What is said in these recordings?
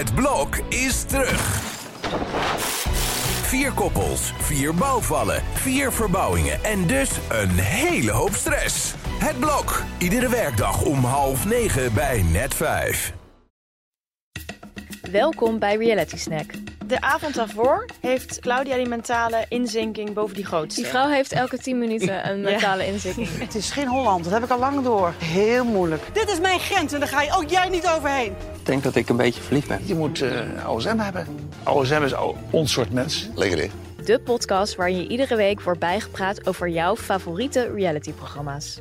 Het blok is terug. Vier koppels, vier bouwvallen, vier verbouwingen en dus een hele hoop stress. Het blok, iedere werkdag om half negen bij net vijf. Welkom bij Reality Snack. De avond daarvoor heeft Claudia die mentale inzinking boven die grootste. Die vrouw heeft elke 10 minuten een mentale inzinking. Het is geen Holland, dat heb ik al lang door. Heel moeilijk. Dit is mijn grens en daar ga je ook jij niet overheen. Ik denk dat ik een beetje verliefd ben. Je moet uh, OSM hebben. OSM is ons soort mens. Lekker hè? De podcast waarin je iedere week wordt bijgepraat over jouw favoriete realityprogramma's.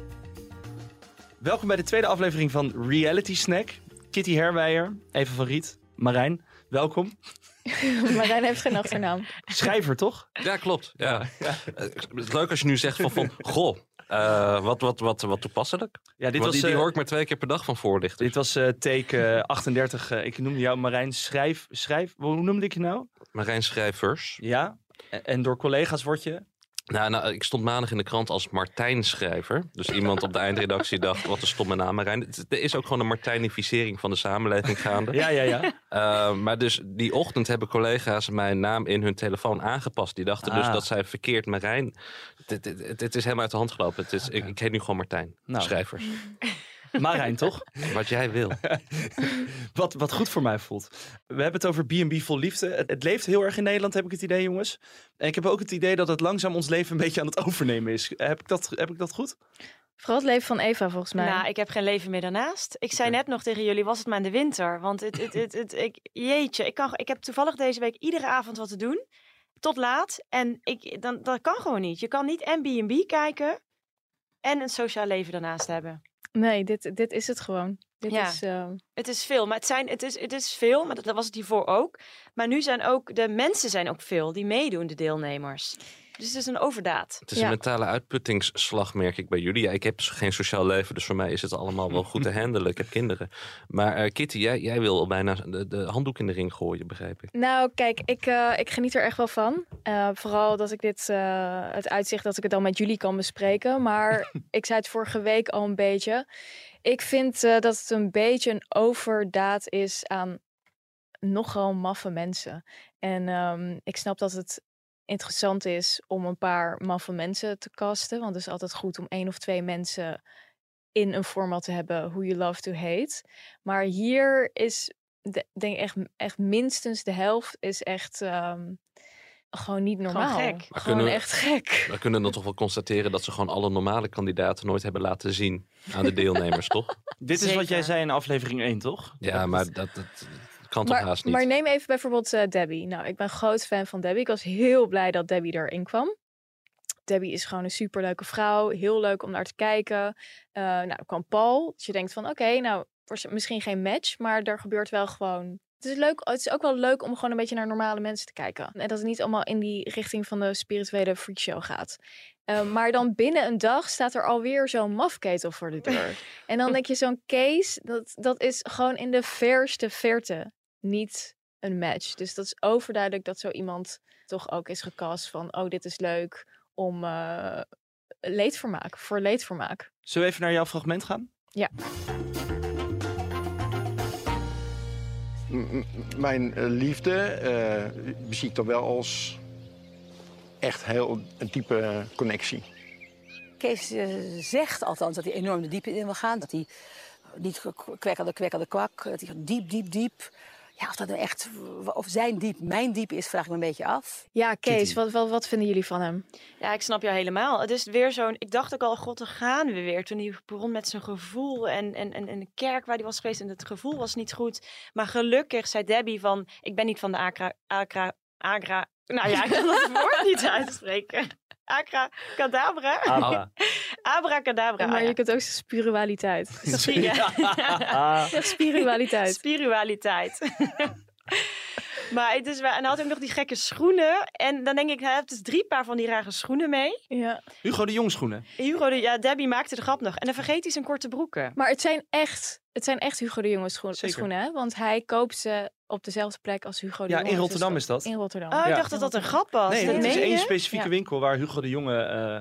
Welkom bij de tweede aflevering van Reality Snack. Kitty Herwijer, Eva van Riet, Marijn, welkom. Marijn heeft geen achternaam. Schrijver, toch? Ja, klopt. Ja. ja. Het is leuk als je nu zegt van, van goh, uh, wat, wat, wat, wat toepasselijk. Ja, dit was, die, die hoor ik maar twee keer per dag van voorlichten. Dit was take uh, 38. ik noemde jou Marijn Schrijf... Schrijf hoe noemde ik je nou? Marijn Schrijvers. Ja. En door collega's word je... Nou, nou, ik stond maandag in de krant als Martijn-schrijver. Dus iemand op de eindredactie dacht, wat een stomme naam. Marijn. Er is ook gewoon een Martijnificering van de samenleving gaande. Ja, ja, ja. Uh, maar dus die ochtend hebben collega's mijn naam in hun telefoon aangepast. Die dachten dus Ah. dat zij verkeerd Marijn... Het, het, het, het is helemaal uit de hand gelopen. Het is, ik, ik heet nu gewoon Martijn. Nou. Schrijvers. Marijn, toch? Wat jij wil. wat, wat goed voor mij voelt. We hebben het over B&B vol liefde. Het, het, leeft heel erg in Nederland, heb ik het idee, jongens. En ik heb ook het idee dat het langzaam ons leven een beetje aan het overnemen is. Heb ik dat, heb ik dat goed? Vooral het leven van Eva, volgens mij. Nou, ik heb geen leven meer daarnaast. Ik zei net nog tegen jullie, was het maar in de winter. Want het, het, het, het, ik, jeetje, ik, kan, ik heb toevallig deze week iedere avond wat te doen. Tot laat. En ik, dan, dat kan gewoon niet. Je kan niet en B&B kijken en een sociaal leven daarnaast hebben. Nee, dit, dit is het gewoon. Dit Ja. is, uh... Het is veel, maar het, zijn, het, is, het is veel, maar dat, dat was het hiervoor ook. Maar nu zijn ook de mensen zijn ook veel die meedoen, de deelnemers. Dus het is een overdaad. Het is Ja. een mentale uitputtingsslag, merk ik bij jullie. Ja, ik heb dus geen sociaal leven, dus voor mij is het allemaal wel goed te handelen. Ik heb kinderen. Maar eh, Kitty, jij, jij wil al bijna de, de handdoek in de ring gooien, begrijp ik. Nou, kijk, ik, uh, ik geniet er echt wel van. Uh, vooral dat ik dit, uh, het uitzicht dat ik het dan met jullie kan bespreken. Maar ik zei het vorige week al een beetje. Ik vind uh, dat het een beetje een overdaad is aan nogal maffe mensen. En um, ik snap dat het interessant is om een paar maffe mensen te casten. Want het is altijd goed om één of twee mensen in een format te hebben who you love to hate. Maar hier is, de, denk ik, echt, echt minstens de helft is echt um, gewoon niet normaal. Gewoon gek. Gewoon kunnen- echt gek. We kunnen dan toch wel constateren dat ze gewoon alle normale kandidaten nooit hebben laten zien aan de deelnemers, toch? Dit is wat jij zei in aflevering 1, toch? Ja, maar dat, dat kan toch Maar, haast niet. maar neem even bijvoorbeeld eh, Debbie. Nou, ik ben groot fan van Debbie. Ik was heel blij dat Debbie erin kwam. Debbie is gewoon een superleuke vrouw. Heel leuk om naar te kijken. Eh, nou, kwam Paul. Dus je denkt van, oké, nou, misschien geen match, maar er gebeurt wel gewoon... Het is, leuk, het is ook wel leuk om gewoon een beetje naar normale mensen te kijken. En dat het niet allemaal in die richting van de spirituele freakshow gaat. Eh, maar dan binnen een dag staat er alweer zo'n mafketel voor de deur. En dan denk je, zo'n case, dat, dat is gewoon in de verste verte niet een match. Dus dat is overduidelijk dat zo iemand toch ook is gecast van... oh, dit is leuk om uh, leedvermaak, voor leedvermaak. Zullen we even naar jouw fragment gaan? Ja. M- Mijn eh, liefde eh, zie ik toch wel als echt heel een diepe connectie. Kees zegt althans dat hij enorm de diepte in wil gaan. Dat hij niet kwekkelde, kwekkelde kwak. Dat hij diep, diep, diep. Ja, of dat nou echt, of zijn diep, mijn diep is, vraag ik me een beetje af. Ja, Kees, wat, wat, wat vinden jullie van hem? Ja, ik snap jou helemaal. Het is weer zo'n. Ik dacht ook al, god, daar gaan we weer. Toen hij begon met zijn gevoel en, en, en, en de kerk waar hij was geweest en het gevoel was niet goed. Maar gelukkig zei Debbie van, ik ben niet van de Acra, Acra, Agra. Nou ja, ik kan dat woord niet uitspreken. Acra, cadabra. Abra. Abracadabra. maar je ja. kunt ook zeggen spiritualiteit. Ja. Ja, spiritualiteit. Spiritualiteit. maar het is wel, en hij had ook nog die gekke schoenen. En dan denk ik, hij heeft dus drie paar van die rare schoenen mee. Ja. Hugo de Jongschoenen. Hugo, de, ja, Debbie maakte de grap nog. En dan vergeet hij zijn korte broeken. Maar het zijn echt, het zijn echt Hugo de schoen- Zeker. schoenen, hè? Want hij koopt ze op dezelfde plek als Hugo de Ja, Jonge. in Dus Rotterdam is dat. In Rotterdam. Oh, ik Ja. dacht dat dat een grap was. Nee, het is één specifieke Ja. winkel waar Hugo de Jonge eh,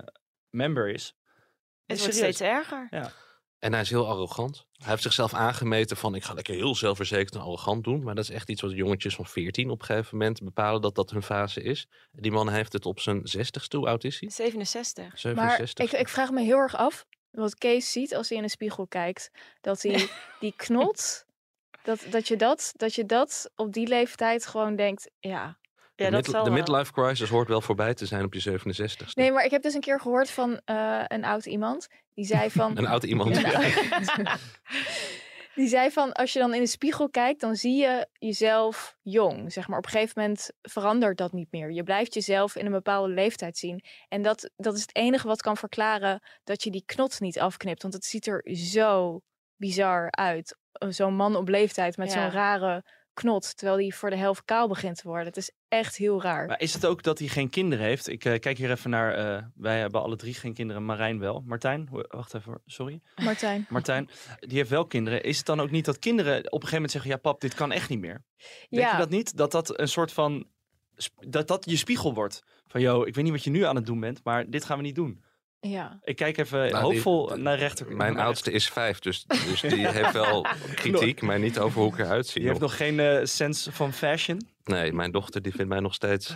member is. Het wordt serieus. steeds erger. En hij is heel arrogant. Hij heeft zichzelf aangemeten van ik ga lekker heel zelfverzekerd en arrogant doen. Maar dat is echt iets wat jongetjes van 14 op een gegeven moment bepalen dat dat hun fase is. Die man heeft het op zijn 60ste. Hoe oud is hij? 67. 67. Maar ik, ik vraag me heel erg af wat Kees ziet als hij in een spiegel kijkt. Dat hij die knot, dat, dat, je dat, dat je dat op die leeftijd gewoon denkt, ja. Ja, de dat mid- zal de midlife crisis hoort wel voorbij te zijn op je 67ste. Nee, maar ik heb dus een keer gehoord van eh, een oud iemand. Die zei van... Een oud iemand. Die zei van, als je dan in de spiegel kijkt, dan zie je jezelf jong. Zeg maar, op een gegeven moment verandert dat niet meer. Je blijft jezelf in een bepaalde leeftijd zien. En dat, dat is het enige wat kan verklaren dat je die knot niet afknipt. Want het ziet er zo bizar uit. Zo'n man op leeftijd met Ja. zo'n rare knot, terwijl die voor de helft kaal begint te worden. Het is echt heel raar. Maar is het ook dat hij geen kinderen heeft? Ik eh, kijk hier even naar. eh, wij hebben alle drie geen kinderen. Marijn wel. Martijn, wacht even. Sorry. Martijn. Martijn, die heeft wel kinderen. Is het dan ook niet dat kinderen op een gegeven moment zeggen: Ja, pap, dit kan echt niet meer? Denk Ja. je dat niet? Dat dat een soort van. Dat dat je spiegel wordt. Van, yo, ik weet niet wat je nu aan het doen bent, maar dit gaan we niet doen. Ja. Ik kijk even Nou, die- hoopvol naar rechter. Mijn naar oudste is vijf, dus, dus die heeft wel kritiek, maar niet over hoe ik eruit zie. Die heeft nog geen eh, sense van fashion. Nee, mijn dochter die vindt mij nog steeds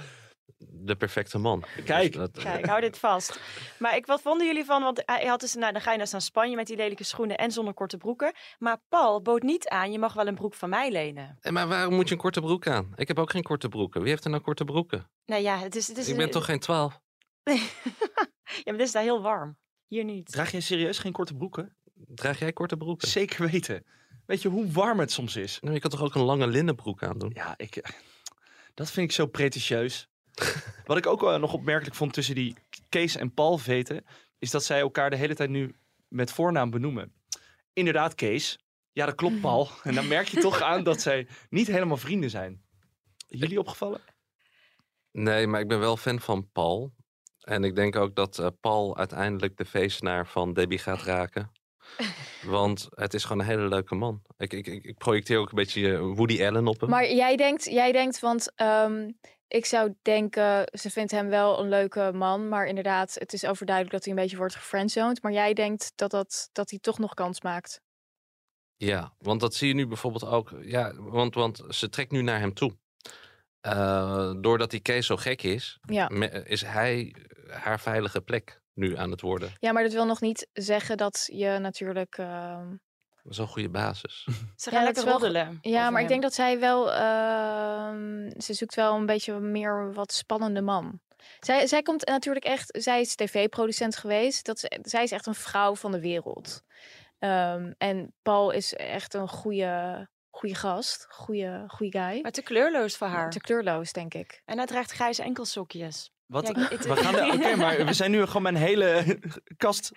de perfecte man. Kijk. Dus dat- Kijk, hou dit vast. Maar ik, wat vonden jullie van? Want hij had dus, nou, dan ga je naar Spanje met die lelijke schoenen en zonder korte broeken. Maar Paul bood niet aan, je mag wel een broek van mij lenen. Eh, Maar waarom moet je een korte broek aan? Ik heb ook geen korte broeken. Wie heeft er nou korte broeken? Nou ja, het is... Het is Ik ben toch geen twaalf? ja, maar het is daar heel warm. Hier niet. Draag jij serieus geen korte broeken? Draag jij korte broeken? Zeker weten. Weet je hoe warm het soms is? Nou, je kan toch ook een lange linnenbroek aandoen? Ja, ik, eh, dat vind ik zo pretentieus. Wat ik ook wel nog opmerkelijk vond tussen die Kees en Paul veten, is dat zij elkaar de hele tijd nu met voornaam benoemen. Inderdaad, Kees. Ja, dat klopt, Paul. En dan merk je toch aan dat zij niet helemaal vrienden zijn. Jullie opgevallen? Nee, maar ik ben wel fan van Paul. En ik denk ook dat eh, Paul uiteindelijk de feestenaar van Debbie gaat raken. Want het is gewoon een hele leuke man. Ik, ik, ik, projecteer ook een beetje eh, Woody Allen op hem. Maar jij denkt, jij denkt want ehm, ik zou denken, ze vindt hem wel een leuke man. Maar inderdaad, het is overduidelijk dat hij een beetje wordt gefriendzoned. Maar jij denkt dat, dat, dat hij toch nog kans maakt. Ja, want dat zie je nu bijvoorbeeld ook. Ja, want, want ze trekt nu naar hem toe. Eh, doordat die Kees zo gek is, Ja. me- is hij haar veilige plek nu aan het worden. Ja, maar dat wil nog niet zeggen dat je natuurlijk... ehm, Dat is een goede basis. Ze Ja, gaan dat lekker roddelen. Ja, maar ik denk dat zij wel. ehm, ze zoekt wel een beetje meer wat spannende man. Zij, zij komt natuurlijk echt. Zij is tv-producent geweest. Dat, is- zij is echt een vrouw van de wereld. Ehm, en Paul is echt een goede, goede gast. Goede, goede guy. Maar te kleurloos voor haar. Te kleurloos, denk ik. En hij draagt grijze enkelsokjes. Wat? Ja, ik- we gaan Oké, maar we zijn nu gewoon mijn hele kast,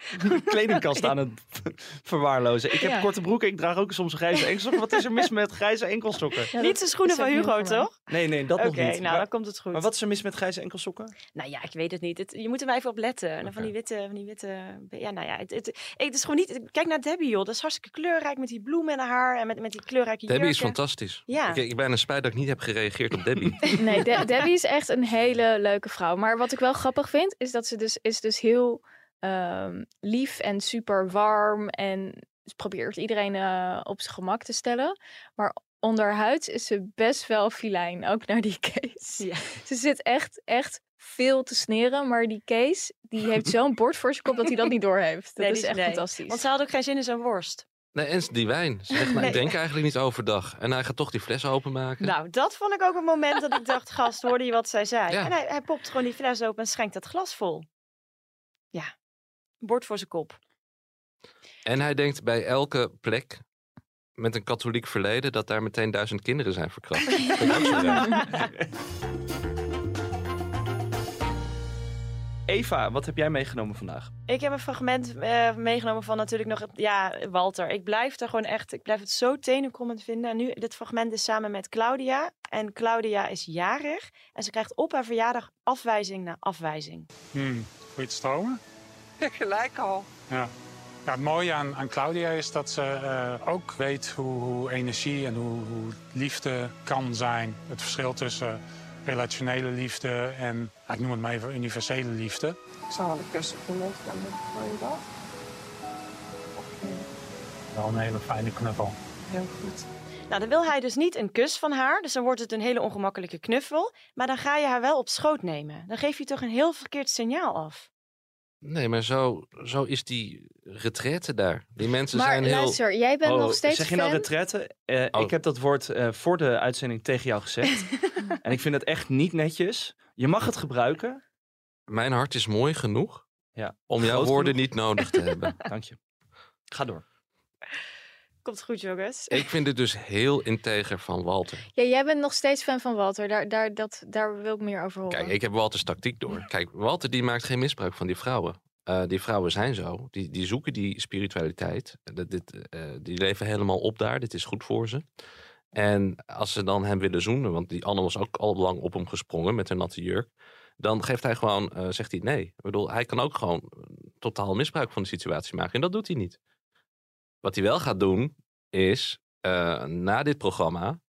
kledingkast aan het verwaarlozen. Ik heb Ja. korte broeken, ik draag ook soms grijze enkelsokken. Wat is er mis met grijze enkelsokken? Ja, Niet de schoenen van Hugo, toch? Nee, nee, dat Oké, nog niet. nou maar, dan komt het goed. maar wat is er mis met grijze enkelsokken? Nou ja, ik weet het niet. Het, je moet er maar even op letten. En dan van die witte, van die witte. Ja, nou ja, het, het, is gewoon niet. Kijk naar Debbie, joh. Dat is hartstikke kleurrijk met die bloemen in haar haar en met, met die kleurrijke Debbie is fantastisch. Ja. Ik, ik ben een spijt dat ik niet heb gereageerd op Debbie. Nee, De- Debbie is echt een hele leuke vrouw. Maar wat ik wel grappig vind, is dat ze dus, is dus heel ehm, lief en super warm. En ze probeert iedereen eh, op zijn gemak te stellen. Maar onderhuids is ze best wel filijn, ook naar die Kees. Ja. Ze zit echt, echt veel te sneren. Maar die Kees, die heeft zo'n bord voor zijn kop dat hij dat niet doorheeft. Dat Nee, is echt nee. fantastisch. Want ze had ook geen zin in zo'n worst. Nee, en die wijn. Ze zegt, nou, Nee. ik drink eigenlijk niet overdag. En hij gaat toch die fles openmaken. Nou, dat vond ik ook een moment dat ik dacht, gast, hoorde je wat zij zei? Ja. En hij, hij popt gewoon die fles open en schenkt dat glas vol. Ja, bord voor zijn kop. En hij denkt bij elke plek met een katholiek verleden... dat daar meteen duizend kinderen zijn verkracht. Eva, wat heb jij meegenomen vandaag? Ik heb een fragment eh, meegenomen van natuurlijk nog, ja, Walter. Ik blijf er gewoon echt, ik blijf het zo tenenkommend vinden. En nu, dit fragment is samen met Claudia. En Claudia is jarig. En ze krijgt op haar verjaardag afwijzing na afwijzing. Hmm, Vond je het stromen? Gelijk al. Ja. ja het mooie aan, aan Claudia is dat ze eh, ook weet hoe, hoe energie en hoe, hoe liefde kan zijn. Het verschil tussen relationele liefde en, ik noem het maar even, universele liefde. Ik zal wel een kus op je mond gaan doen. Wil je dat? wel een hele fijne knuffel. Heel goed. Nou, dan wil hij dus niet een kus van haar. Dus dan wordt het een hele ongemakkelijke knuffel. Maar dan ga je haar wel op schoot nemen. Dan geef je toch een heel verkeerd signaal af. Nee, maar zo, zo is die retraite daar. Die mensen Maar zijn heel... luister, jij bent nog steeds Oh, Zeg je nou fan? retraite? Eh, Oh. Ik heb dat woord eh, voor de uitzending tegen jou gezegd. en ik vind het echt niet netjes. Je mag het gebruiken. Mijn hart is mooi genoeg Ja. om jouw Groot woorden genoeg. niet nodig te hebben. Dank je. Ga door. Komt goed, jongens. Ik vind het dus heel integer van Walter. Ja, jij bent nog steeds fan van Walter. Daar, daar, dat, daar wil ik meer over horen. Kijk, ik heb Walters tactiek door. Kijk, Walter die maakt geen misbruik van die vrouwen. Eh, die vrouwen zijn zo. Die, die zoeken die spiritualiteit. Dat, dit, eh, die leven helemaal op daar. Dit is goed voor ze. En als ze dan hem willen zoenen, want die Anne was ook al lang op hem gesprongen met een natte jurk. Dan geeft hij gewoon, eh, zegt hij nee. Ik bedoel, hij kan ook gewoon eh, totaal misbruik van de situatie maken. En dat doet hij niet. Wat hij wel gaat doen, is eh, na dit programma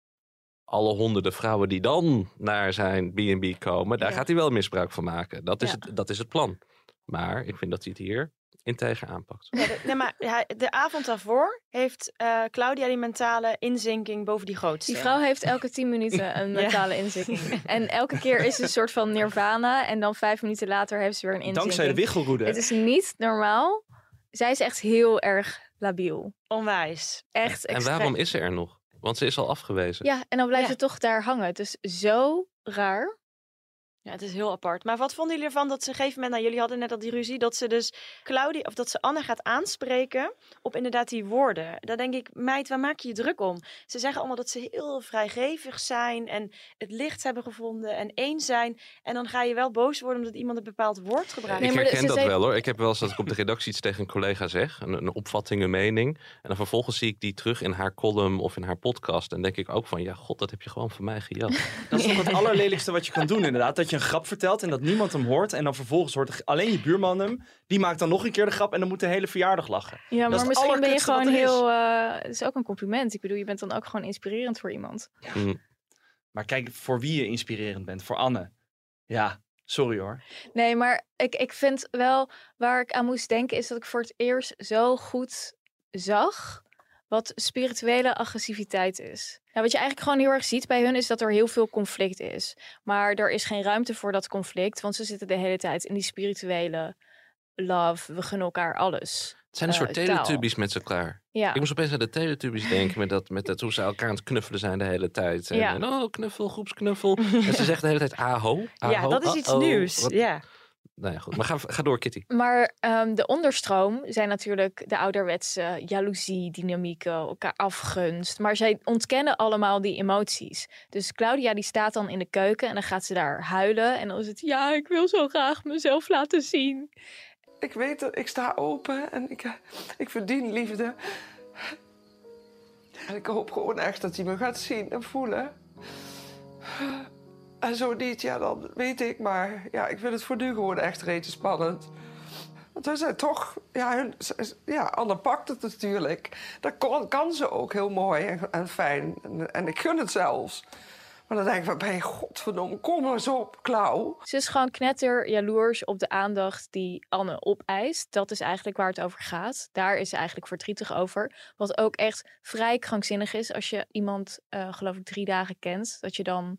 alle honderden vrouwen die dan naar zijn B&B komen, daar Ja. gaat hij wel misbruik van maken. Dat is, Ja. het, dat is het plan. Maar ik vind dat hij het hier integer aanpakt. Ja, de, nee, maar hij- de avond daarvoor heeft eh, Claudia die mentale inzinking boven die grootste. Die vrouw heeft elke tien minuten een Ja. mentale inzinking. En elke keer is het een soort van nirvana. En dan vijf minuten later heeft ze weer een inzinking. Dankzij de wichelroede. Het is niet normaal. Zij is echt heel erg labiel. Onwijs. Echt En extreem. waarom is ze er nog? Want ze is al afgewezen. Ja, en dan blijft Ja. het toch daar hangen. Het is zo raar. Ja, het is heel apart. Maar wat vonden jullie ervan dat ze op een gegeven moment, nou jullie hadden net al die ruzie, dat ze dus Claudia, of dat ze Anne gaat aanspreken op inderdaad die woorden. Dan denk ik, meid, waar maak je je druk om? Ze zeggen allemaal dat ze heel vrijgevig zijn en het licht hebben gevonden en één zijn. En dan ga je wel boos worden omdat iemand een bepaald woord gebruikt. Nee, ik herken ze dat zei- wel hoor. Ik heb wel eens dat ik op de redactie iets tegen een collega zeg. Een, een opvatting, een mening. En dan vervolgens zie ik die terug in haar column of in haar podcast. En denk ik ook van, ja god, dat heb je gewoon van mij gejat. Dat is toch het allerlelijkste wat je kan doen inderdaad. Dat je een grap vertelt en dat niemand hem hoort. En dan vervolgens hoort alleen je buurman hem. Die maakt dan nog een keer de grap en dan moet de hele verjaardag lachen. Ja, maar misschien ben je gewoon heel... eh, Het is ook een compliment. Ik bedoel, je bent dan ook gewoon inspirerend voor iemand. Mm. Maar kijk voor wie je inspirerend bent. Voor Anne. Ja, sorry hoor. Nee, maar ik, ik vind wel waar ik aan moest denken is dat ik voor het eerst zo goed zag wat spirituele agressiviteit is. Ja, wat je eigenlijk gewoon heel erg ziet bij hun is dat er heel veel conflict is. Maar er is geen ruimte voor dat conflict, want ze zitten de hele tijd in die spirituele love. We gunnen elkaar alles. Het zijn een eh, soort teletubbies met elkaar. Ja. Ik moest opeens aan de teletubbies denken. Met dat, met dat hoe ze elkaar aan het knuffelen zijn de hele tijd. En, Ja. en, oh, knuffel, groepsknuffel. en ze zegt de hele tijd aho. ja, aho, dat is iets nieuws. Wat- Ja. Nou ja, goed. Maar ga, ga door, Kitty. Maar ehm, de onderstroom zijn natuurlijk de ouderwetse jaloezie, dynamieken, elkaar afgunst. Maar zij ontkennen allemaal die emoties. Dus Claudia die staat dan in de keuken en dan gaat ze daar huilen. En dan is het, ja, ik wil zo graag mezelf laten zien. Ik weet dat ik sta open en ik, eh, ik verdien liefde. En ik hoop gewoon echt dat hij me gaat zien en voelen. En zo niet, ja, dan weet ik. Maar ja, ik vind het voor nu gewoon echt rete spannend. Want we zijn toch... Ja, hun, ja Anne pakt het natuurlijk. Dat kon, kan ze ook heel mooi en, fijn. En, ik gun het zelfs. Maar dan denk ik, waar ben je godverdomme, kom eens op, Klauw. Ze is gewoon knetter jaloers op de aandacht die Anne opeist. Dat is eigenlijk waar het over gaat. Daar is ze eigenlijk verdrietig over. Wat ook echt vrij krankzinnig is als je iemand, eh, geloof ik, drie dagen kent. Dat je dan,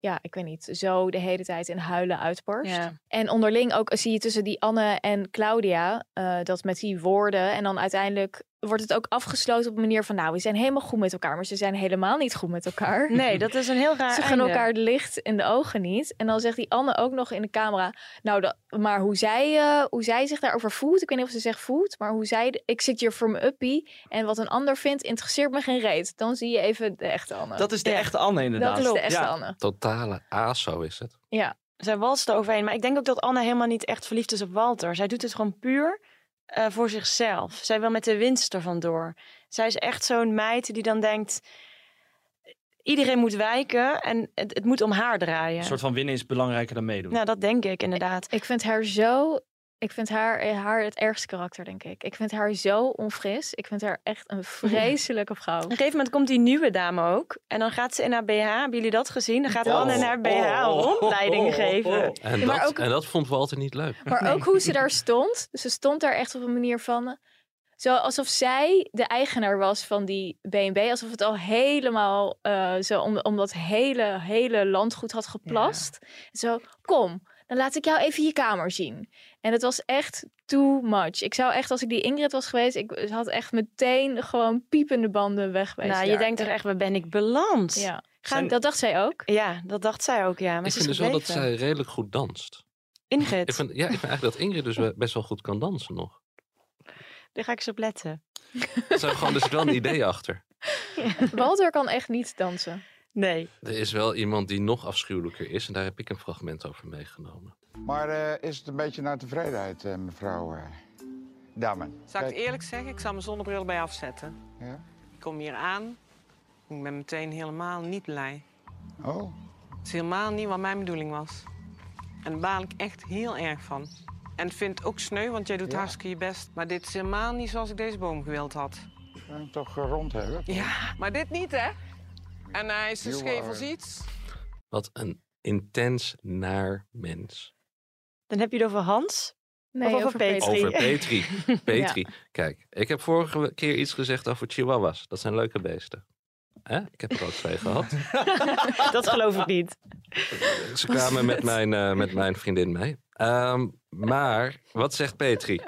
ja, ik weet niet, zo de hele tijd in huilen uitbarst. Ja. En onderling ook zie je tussen die Anne en Claudia eh, dat met die woorden. En dan uiteindelijk wordt het ook afgesloten op een manier van, nou, we zijn helemaal goed met elkaar. Maar ze zijn helemaal niet goed met elkaar. Nee, dat is een heel raar Ze gaan einde. elkaar het licht in de ogen niet. En dan zegt die Anne ook nog in de camera. Nou, dat, maar hoe zij, eh, hoe zij zich daarover voelt. Ik weet niet of ze zegt voelt. Maar hoe zij. Ik zit hier voor mijn uppie. En wat een ander vindt, interesseert me geen reet. Dan zie je even de echte Anne. Dat is de echte Anne inderdaad. Dat is de echte Ja. Anne. Totale ASO is het. Ja. Zij walst er overheen. Maar ik denk ook dat Anne helemaal niet echt verliefd is op Walter. Zij doet het gewoon puur eh, voor zichzelf. Zij wil met de winst er vandoor. Zij is echt zo'n meid die dan denkt... Iedereen moet wijken en het, het moet om haar draaien. Een soort van winnen is belangrijker dan meedoen. Nou, dat denk ik inderdaad. Ik vind haar zo. Ik vind haar, eh, haar het ergste karakter, denk ik. Ik vind haar zo onfris. Ik vind haar echt een vreselijke vrouw. Op een gegeven moment komt die nieuwe dame ook. En dan gaat ze in haar BH. Hebben jullie dat gezien? Dan gaat Oh. Anne in haar BH een rondleiding geven. En, Ja, dat, ook- en dat vond Walter niet leuk. Maar ook hoe ze daar stond. Dus ze stond daar echt op een manier van. Zo alsof zij de eigenaar was van die B&B. Alsof het al helemaal eh, zo om, om dat hele, hele landgoed had geplast. Zo, kom, dan laat ik jou even je kamer zien. En het was echt too much. Ik zou echt, als ik die Ingrid was geweest, ik had echt meteen gewoon piepende banden wegwezen. Nou, je daar. denkt toch echt, waar ben ik beland? Ja, Zijn- dat dacht zij ook. Ja, dat dacht zij ook, ja. Maar ik ze vind is dus wel dat zij redelijk goed danst. Ingrid, Ik vind, ja, ik vind eigenlijk dat Ingrid dus best wel goed kan dansen nog. daar ga ik eens op letten. Zo gewoon, er zit wel een idee achter. Walter kan echt niet dansen. Nee. Er is wel iemand die nog afschuwelijker is en daar heb ik een fragment over meegenomen. Maar eh, is het een beetje naar tevredenheid, eh, mevrouw uh, Damen? Zal ik het eerlijk zeggen? Ik zal mijn zonnebril bij afzetten. Ja? Ik kom hier aan. Ik ben meteen helemaal niet blij. Oh, Het is helemaal niet wat mijn bedoeling was. En daar baal ik echt heel erg van. En ik vind het ook sneu, want jij doet Ja. hartstikke je best. Maar dit is helemaal niet zoals ik deze boom gewild had. we hem toch eh, rond hebben? Ja, maar dit niet, hè? En hij is Heel scheef als iets. Wat een intens naar mens. Dan heb je het over Hans. Nee, Of over Petri. Over Petri. Petri. Kijk, ik heb vorige keer iets gezegd over chihuahuas. Dat zijn leuke beesten. Hè? Ik heb er ook twee gehad. Dat geloof ik niet. Ze kwamen met mijn, eh, met mijn vriendin mee. Ehm, maar, wat zegt Petri?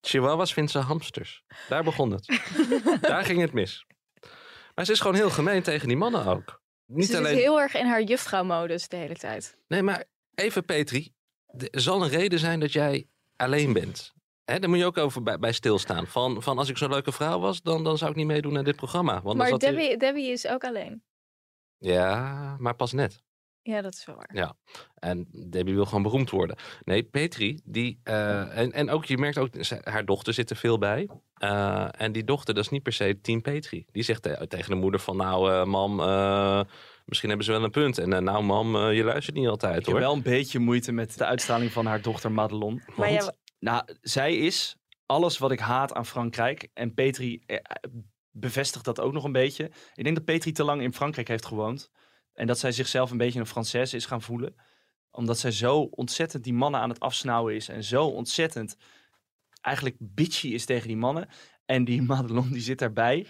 Chihuahuas vindt ze hamsters. Daar begon het. Daar ging het mis. Maar ze is gewoon heel gemeen tegen die mannen ook. Niet Ze alleen... zit heel erg in haar juffrouwmodus de hele tijd. Nee, maar even Petri. Er zal een reden zijn dat jij alleen bent. Hè, daar moet je ook over bij, bij stilstaan. Van, van als ik zo'n leuke vrouw was, dan, dan zou ik niet meedoen aan dit programma. Want maar Debbie, Debbie is ook alleen. Ja, maar pas net. Ja, dat is wel waar. Ja, en Debbie wil gewoon beroemd worden. Nee, Petri, die, eh, en, en ook, je merkt ook, haar dochter zit er veel bij. Eh, en die dochter, dat is niet per se team Petri. Die zegt te- tegen de moeder van, nou eh, mam, misschien hebben ze wel een punt. En eh, nou mam, eh, je luistert niet altijd Ik heb hoor. wel een beetje moeite met de uitstraling van haar dochter Madelon. Maar Want, jij- nou, zij is alles wat ik haat aan Frankrijk. En Petri eh, bevestigt dat ook nog een beetje. Ik denk dat Petri te lang in Frankrijk heeft gewoond. En dat zij zichzelf een beetje een Française is gaan voelen. Omdat zij zo ontzettend die mannen aan het afsnauwen is. En zo ontzettend eigenlijk bitchy is tegen die mannen. En die Madelon die zit daarbij.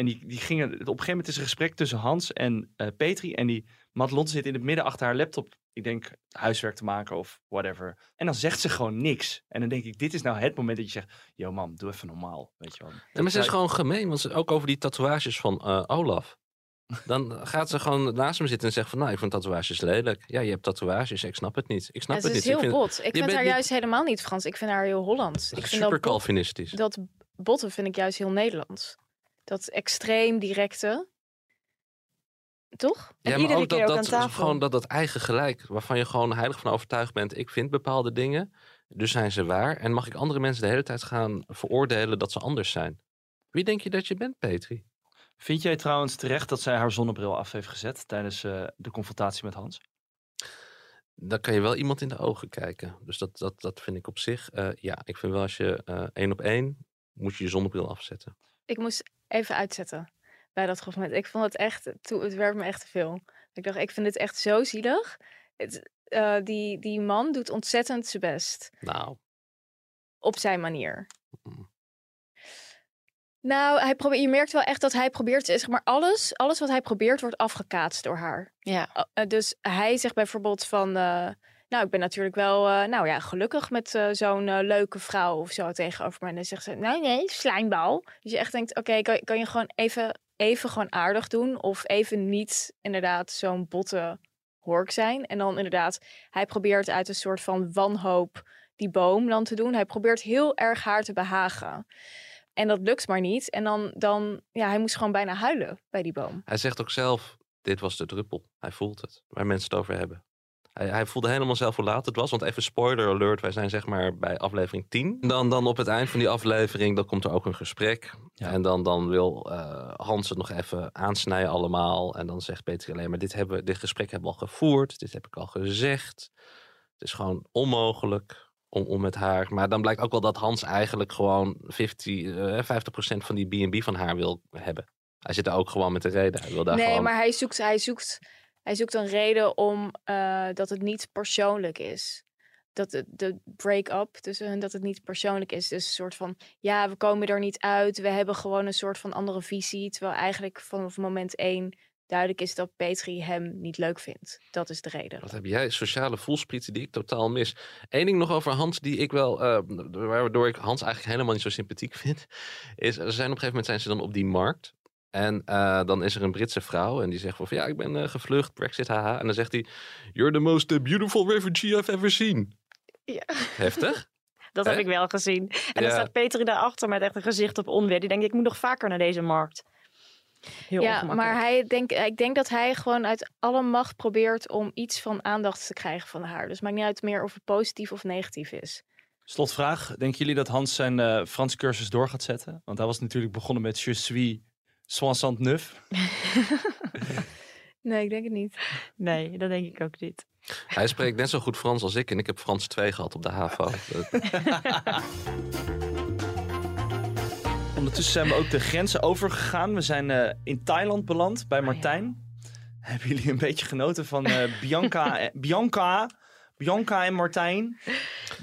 En die, die gingen, op een gegeven moment is er een gesprek tussen Hans en eh, Petri. En die Madelon zit in het midden achter haar laptop. Ik denk huiswerk te maken of whatever. En dan zegt ze gewoon niks. En dan denk ik, dit is nou het moment dat je zegt... Yo mam, doe even normaal, weet je wel. Ja, maar ze is gewoon gemeen, want ze, ook over die tatoeages van eh, Olaf. Dan gaat ze gewoon naast hem zitten en zegt van, nou, ik vind tatoeages lelijk. Ja, je hebt tatoeages, ik snap het niet. Ik snap ze het is niet. heel ik vind, bot. Ik vind haar niet- juist helemaal niet Frans. Ik vind haar heel Hollands. Ik vind super dat, Calvinistisch. dat botten vind ik juist heel Nederlands. Dat extreem directe. Toch? Ja, maar iedere ook keer dat, ook dat, aan tafel. gewoon dat, dat eigen gelijk, waarvan je gewoon heilig van overtuigd bent. Ik vind bepaalde dingen, dus zijn ze waar. En mag ik andere mensen de hele tijd gaan veroordelen dat ze anders zijn? Wie denk je dat je bent, Petri? Vind jij trouwens terecht dat zij haar zonnebril af heeft gezet tijdens eh, de confrontatie met Hans? Dan kan je wel iemand in de ogen kijken. Dus dat, dat, dat vind ik op zich, eh, ja, ik vind wel als je eh, één op één, moet je je zonnebril afzetten. Ik moest even uitzetten bij dat moment. Ik vond het echt, het werd me echt te veel. Ik dacht, ik vind het echt zo zielig. Het, eh, die, die man doet ontzettend zijn best. Nou, Op zijn manier. Mm. Nou, hij probeert, je merkt wel echt dat hij probeert, zeg maar, alles, alles wat hij probeert wordt afgekaatst door haar. Ja. Uh, dus hij zegt bijvoorbeeld van, uh, nou, ik ben natuurlijk wel, uh, nou ja, gelukkig met uh, zo'n uh, leuke vrouw of zo tegenover mij. En dan zegt ze, nee, nee, slijmbal. Dus je echt denkt, oké, kan, kan je gewoon even, even gewoon aardig doen of even niet inderdaad zo'n botte hork zijn. En dan inderdaad, hij probeert uit een soort van wanhoop die boom dan te doen. Hij probeert heel erg haar te behagen. En dat lukt maar niet. En dan, dan, ja, hij moest gewoon bijna huilen bij die boom. Hij zegt ook zelf, dit was de druppel. Hij voelt het, waar mensen het over hebben. Hij, hij voelde helemaal zelf hoe laat het was. Want even spoiler alert, wij zijn zeg maar bij aflevering 10. Dan, dan op het eind van die aflevering, dan komt er ook een gesprek. Ja. En dan, dan wil uh, Hans het nog even aansnijden allemaal. En dan zegt Peter alleen maar, dit, hebben, dit gesprek hebben we al gevoerd. Dit heb ik al gezegd. Het is gewoon onmogelijk om, om met haar. Maar dan blijkt ook wel dat Hans eigenlijk gewoon 50, uh, 50% van die B&B van haar wil hebben. Hij zit er ook gewoon met de reden. Hij wil daar nee, gewoon... maar hij zoekt, hij, zoekt, hij zoekt een reden om uh, dat het niet persoonlijk is. dat de, de break-up tussen hun, dat het niet persoonlijk is. Dus een soort van, ja, we komen er niet uit. We hebben gewoon een soort van andere visie. Terwijl eigenlijk vanaf moment één duidelijk is dat Petri hem niet leuk vindt. Dat is de reden. Wat heb jij? Sociale voelsprieten die ik totaal mis. Eén ding nog over Hans die ik wel, eh, waardoor ik Hans eigenlijk helemaal niet zo sympathiek vind, is er zijn op een gegeven moment zijn ze dan op die markt. En eh, dan is er een Britse vrouw en die zegt van ja, ik ben eh, gevlucht, Brexit, haha. En dan zegt hij, you're the most uh, beautiful refugee I've ever seen. Ja. Heftig. Dat heb ik wel gezien. En dan staat Peter daarachter met echt een gezicht op onweer. Die denkt, ik moet nog vaker naar deze markt. Heel ja, maar hij denk, ik denk dat hij gewoon uit alle macht probeert om iets van aandacht te krijgen van haar. Dus het maakt niet uit meer of het positief of negatief is. Slotvraag. Denken jullie dat Hans zijn eh Frans cursus door gaat zetten? Want hij was natuurlijk begonnen met Je suis 69. Nee, ik denk het niet. Nee, dat denk ik ook niet. Hij spreekt net zo goed Frans als ik en ik heb Frans 2 gehad op de HAVO. Ondertussen zijn we ook de grenzen overgegaan. We zijn eh, in Thailand beland bij Martijn. Hebben jullie een beetje genoten van eh, Bianca, Bianca, Bianca en Martijn?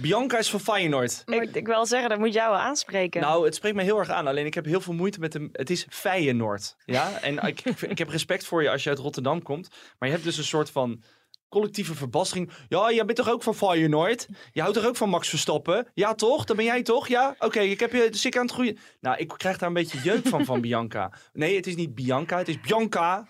Bianca is van Feyenoord. Ik, ik wil zeggen, dat moet jou wel aanspreken. Nou, het spreekt me heel erg aan. Alleen ik heb heel veel moeite met hem. Het is Feyenoord. Ja? En ik, ik, ik heb respect voor je als je uit Rotterdam komt. Maar je hebt dus een soort van collectieve verbastering. Ja, jij bent toch ook van Feyenoord? Je houdt toch ook van Max Verstappen? Ja, toch? Dat ben jij toch? Ja? Oké, ik heb je dus ik aan het groeien. Nou, ik krijg daar een beetje jeuk van, van Bianca. Nee, het is niet Bianca, het is Bianca.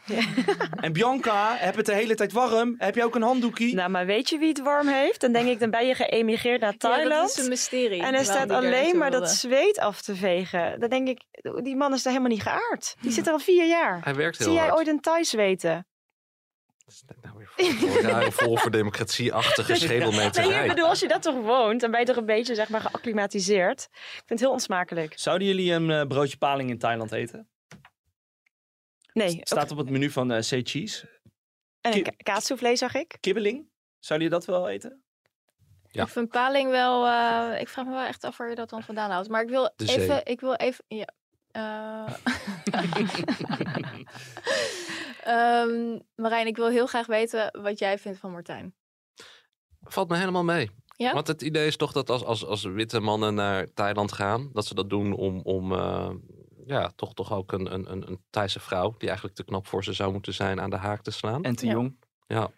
En Bianca, heb het de hele tijd warm? Heb je ook een handdoekie? Nou, maar weet je wie het warm heeft? Dan denk ik, dan ben je geëmigreerd naar Thailand. Ja, dat is een mysterie. En er staat alleen maar dat zweet af te vegen. Dan denk ik, die man is daar helemaal niet geaard. Die zit er al vier jaar. Hij werkt heel Zie jij hard. ooit een Zweten? Voor een vol voor democratie-achtige Nee, ik bedoel, als je dat toch woont, dan ben je toch een beetje zeg maar geacclimatiseerd. Ik vind het heel onsmakelijk. Zouden jullie een eh, broodje paling in Thailand eten? Nee. Het staat op het menu van eh Say Cheese. En een ka- zag ik. Kibbeling. Zouden jullie dat wel eten? Ja. Ik vind paling wel. eh, ik vraag me wel echt af waar je dat dan vandaan houdt. Maar ik wil even. Ik wil even. Ja. Ehm, Marijn, ik wil heel graag weten wat jij vindt van Martijn. Valt me helemaal mee. Ja? Want het idee is toch dat als, als, als witte mannen naar Thailand gaan, dat ze dat doen om, om eh, ja, toch, toch ook een, een, een, een Thaise vrouw, die eigenlijk te knap voor ze zou moeten zijn, aan de haak te slaan. En te Ja. jong. Ja.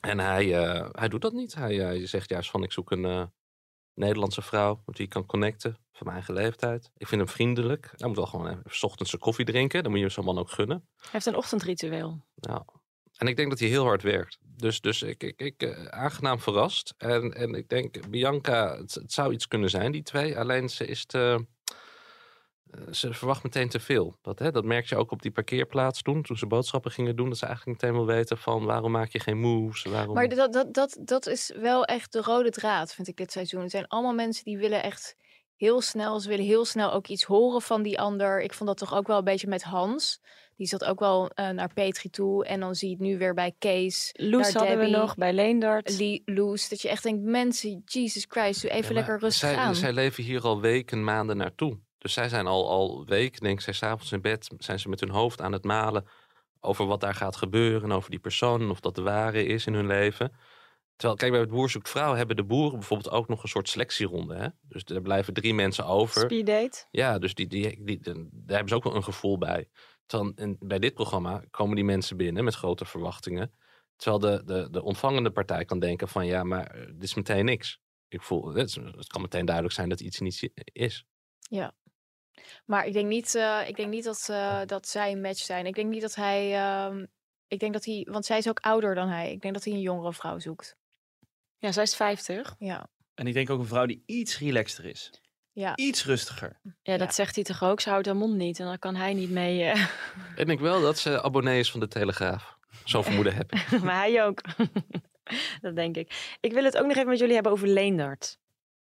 En hij, eh, hij doet dat niet. Hij, hij zegt juist van ik zoek een eh, Nederlandse vrouw met wie ik kan connecten van mijn eigen leeftijd. Ik vind hem vriendelijk. Hij moet wel gewoon even 's ochtends zijn koffie drinken. Dan moet je zo'n man ook gunnen. Hij heeft een ochtendritueel. Ja. En ik denk dat hij heel hard werkt. Dus, dus ik, ik, ik eh, aangenaam verrast. En, en ik denk, Bianca, het, het zou iets kunnen zijn, die twee. Alleen ze is te... eh, Ze verwacht meteen te veel. Dat, hè, dat merk je ook op die parkeerplaats toen, toen ze boodschappen gingen doen. Dat ze eigenlijk meteen wil weten van waarom maak je geen moves? Waarom... Maar dat, dat, dat, dat is wel echt de rode draad, vind ik dit seizoen. Het zijn allemaal mensen die willen echt heel snel. Ze willen heel snel ook iets horen van die ander. Ik vond dat toch ook wel een beetje met Hans. Die zat ook wel eh, naar Petri toe. En dan zie je het nu weer bij Kees. Loes hadden we nog, bij Leendert. Lee- Loes. Dat je echt denkt, mensen, Jesus Christ, doe even Ja, lekker rustig zij, aan. Zij leven hier al weken, maanden naartoe. Dus zij zijn al, al weken, denk ik, zij s'avonds in bed, zijn ze met hun hoofd aan het malen over wat daar gaat gebeuren, over die persoon, en of dat de ware is in hun leven. Terwijl, kijk, bij het Boer zoekt vrouw hebben de boeren bijvoorbeeld ook nog een soort selectieronde. Hè? Dus er blijven drie mensen over. Speeddate. Ja, dus die, die, die, die- daar hebben ze ook wel een gevoel bij. Terwijl in- bij dit programma komen die mensen binnen met grote verwachtingen. Terwijl de, de, de ontvangende partij kan denken van ja, maar eh, dit is meteen niks. Ik voel, het, het kan meteen duidelijk zijn dat iets niet is. Ja. Maar ik denk niet, eh, ik denk niet dat, eh, dat zij een match zijn. Ik denk niet dat hij. ehm, ik denk dat hij. Want zij is ook ouder dan hij. Ik denk dat hij een jongere vrouw zoekt. Ja, zij is 50. Ja. En ik denk ook een vrouw die iets relaxter is. Ja. Iets rustiger. Ja, dat zegt hij toch ook? Ze houdt haar mond niet en dan kan hij niet mee. eh. Ik denk wel dat ze abonnee is van de Telegraaf. Zo'n vermoeden heb ik. maar hij ook. dat denk ik. Ik wil het ook nog even met jullie hebben over Leendert.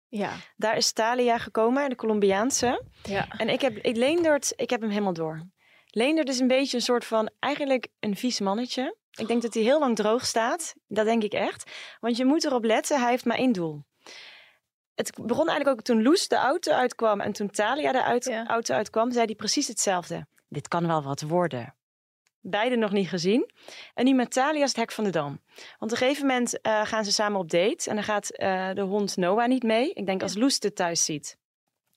Ja. Daar is Thalia gekomen, de Colombiaanse. Ja. En ik heb ik, Leendert, ik heb hem helemaal door. Leendert is een beetje een soort van, eigenlijk een vies mannetje. Ik denk dat hij heel lang droog staat. Dat denk ik echt. Want je moet erop letten, hij heeft maar één doel. Het begon eigenlijk ook toen Loes de auto uitkwam en toen Thalia de uit- auto uitkwam, zei hij precies hetzelfde. Dit kan wel wat worden. Beide nog niet gezien. En nu met Thalia is het hek van de dam. Want op een gegeven moment eh, gaan ze samen op date. En dan gaat eh, de hond Noah niet mee. Ik denk als Loes het thuis ziet.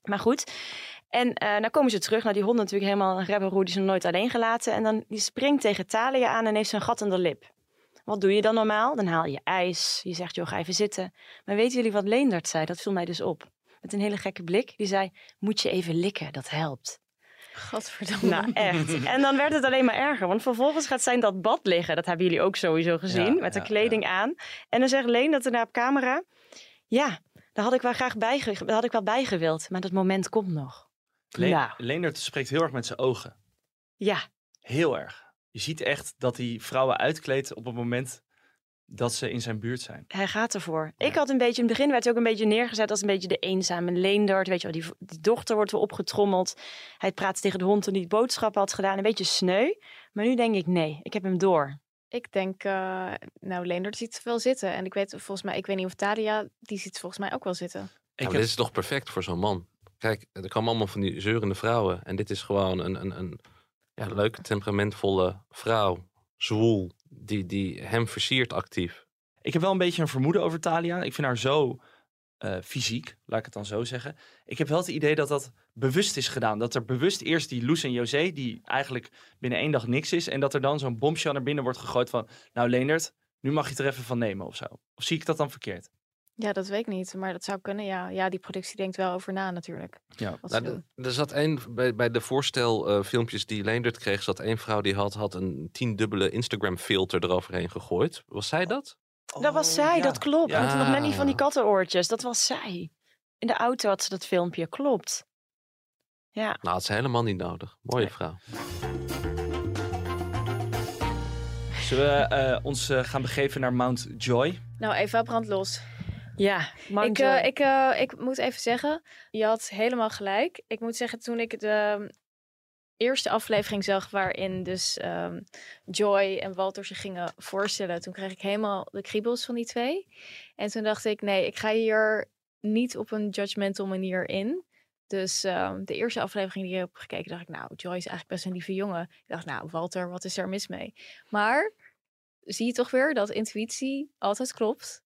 Maar goed. En eh dan komen ze terug. Nou, die hond natuurlijk helemaal een rebelroe. Die is nog nooit alleen gelaten. En dan die springt tegen Thalia aan en heeft ze een gat in de lip. Wat doe je dan normaal? Dan haal je ijs. Je zegt, joh, ga even zitten. Maar weten jullie wat Leendert zei? Dat viel mij dus op. Met een hele gekke blik. Die zei, moet je even likken, dat helpt. Gadverdamme. Nou, echt. En dan werd het alleen maar erger. Want vervolgens gaat zij in dat bad liggen. Dat hebben jullie ook sowieso gezien. Ja, met de ja, kleding aan. En dan zegt Leen dat er naar op camera... Ja, daar had ik wel graag bij, daar had ik wel bij gewild. Maar dat moment komt nog. Le Nou. Leendert spreekt heel erg met zijn ogen. Ja, Heel erg. Je ziet echt dat hij vrouwen uitkleedt op het moment dat ze in zijn buurt zijn. hij gaat ervoor. Ik had een beetje, in het begin werd hij ook een beetje neergezet als een beetje de eenzame Leendert. Weet je wel, die, die dochter wordt weer opgetrommeld. Hij praat tegen de hond toen hij boodschappen had gedaan. Een beetje sneu. Maar nu denk ik, nee, ik heb hem door. Ik denk, eh, nou, Leendert ziet het wel zitten. En ik weet volgens mij, ik weet niet of Talia, die ziet volgens mij ook wel zitten. Maar dit is toch perfect voor zo'n man. Kijk, er komen allemaal van die zeurende vrouwen. En dit is gewoon een, een, een ja, leuke, temperamentvolle vrouw. Zwoel. Die, die hem versiert actief. Ik heb wel een beetje een vermoeden over Talia. Ik vind haar zo eh, fysiek, laat ik het dan zo zeggen. Ik heb wel het idee dat dat bewust is gedaan. Dat er bewust eerst die Loes en José, die eigenlijk binnen één dag niks is. En dat er dan zo'n bombshell naar binnen wordt gegooid van... Nou Leendert, nu mag je er even van nemen of zo. Of zie ik dat dan verkeerd? Ja, dat weet ik niet. Maar dat zou kunnen, ja. Ja, die productie denkt wel over na natuurlijk. Ja. Wat ze Nou, er zat één, bij, bij de voorstelfilmpjes die Leendert kreeg, zat één vrouw die had, had een tiendubbele Instagram filter eroverheen gegooid. Was zij dat? dat was zij, dat klopt. Ja. Met nog net niet van die kattenoortjes. Dat was zij. In de auto had ze dat filmpje, klopt. Ja. Nou, had ze helemaal niet nodig. Mooie vrouw. Zullen we eh, ons eh, gaan begeven naar Mount Joy? Nou, Eva, brand los. Ja, ik, eh, ik, eh, ik moet even zeggen, je had helemaal gelijk. Ik moet zeggen, toen ik de eerste aflevering zag waarin dus ehm, Joy en Walter zich gingen voorstellen, toen kreeg ik helemaal de kriebels van die twee. En toen dacht ik, nee, ik ga hier niet op een judgmental manier in. Dus ehm, de eerste aflevering die ik heb gekeken, dacht ik, nou, Joy is eigenlijk best een lieve jongen. Ik dacht, nou, Walter, wat is er mis mee? Maar zie je toch weer dat intuïtie altijd klopt.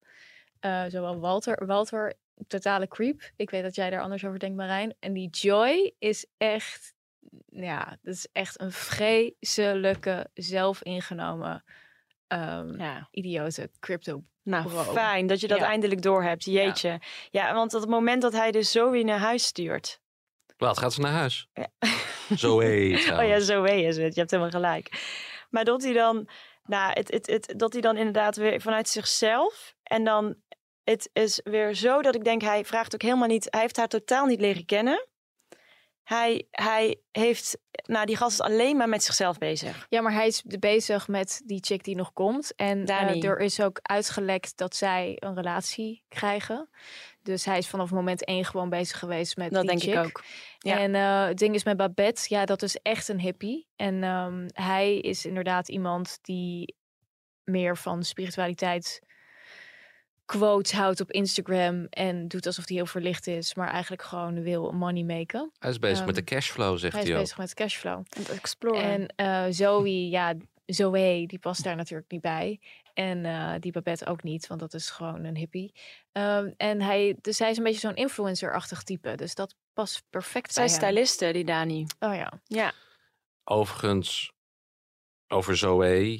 Eh, zowel Walter, Walter, totale creep. Ik weet dat jij daar anders over denkt, Marijn. En die Joy is echt, ja, dat is echt een vreselijke, zelfingenomen, ehm idiote crypto. Nou, bro. fijn dat je dat Ja. eindelijk doorhebt. Jeetje. Ja. want op het moment dat hij dus Zoe naar huis stuurt. Wat, gaat ze naar huis? Zo heet Oh ja, Zoe is het. Je hebt helemaal gelijk. Maar dat hij dan, nou, het, het, het, dat hij dan inderdaad weer vanuit zichzelf. En dan, het is weer zo dat ik denk, hij vraagt ook helemaal niet, hij heeft haar totaal niet leren kennen. Hij, hij heeft, nou, die gast is alleen maar met zichzelf bezig. Ja, maar hij is bezig met die chick die nog komt. En eh, er is ook uitgelekt dat zij een relatie krijgen. Dus hij is vanaf moment één gewoon bezig geweest met Dat die denk ik ook. Ja. En eh, het ding is met Babette, ja, dat is echt een hippie. En ehm, hij is inderdaad iemand die meer van spiritualiteit quotes houdt op Instagram en doet alsof hij heel verlicht is, maar eigenlijk gewoon wil money maken. Hij is bezig met de Ehm, cashflow, zegt hij hij is ook. bezig met cashflow. Exploren. En eh, Zoe, ja, Zoe, die past daar natuurlijk niet bij. En eh, die Babette ook niet, want dat is gewoon een hippie. Ehm, en hij, dus hij is een beetje zo'n influencer-achtig type. Dus dat past perfect Zij bij is hem. styliste, die Dani. Oh ja. Ja. Overigens, over Zoe.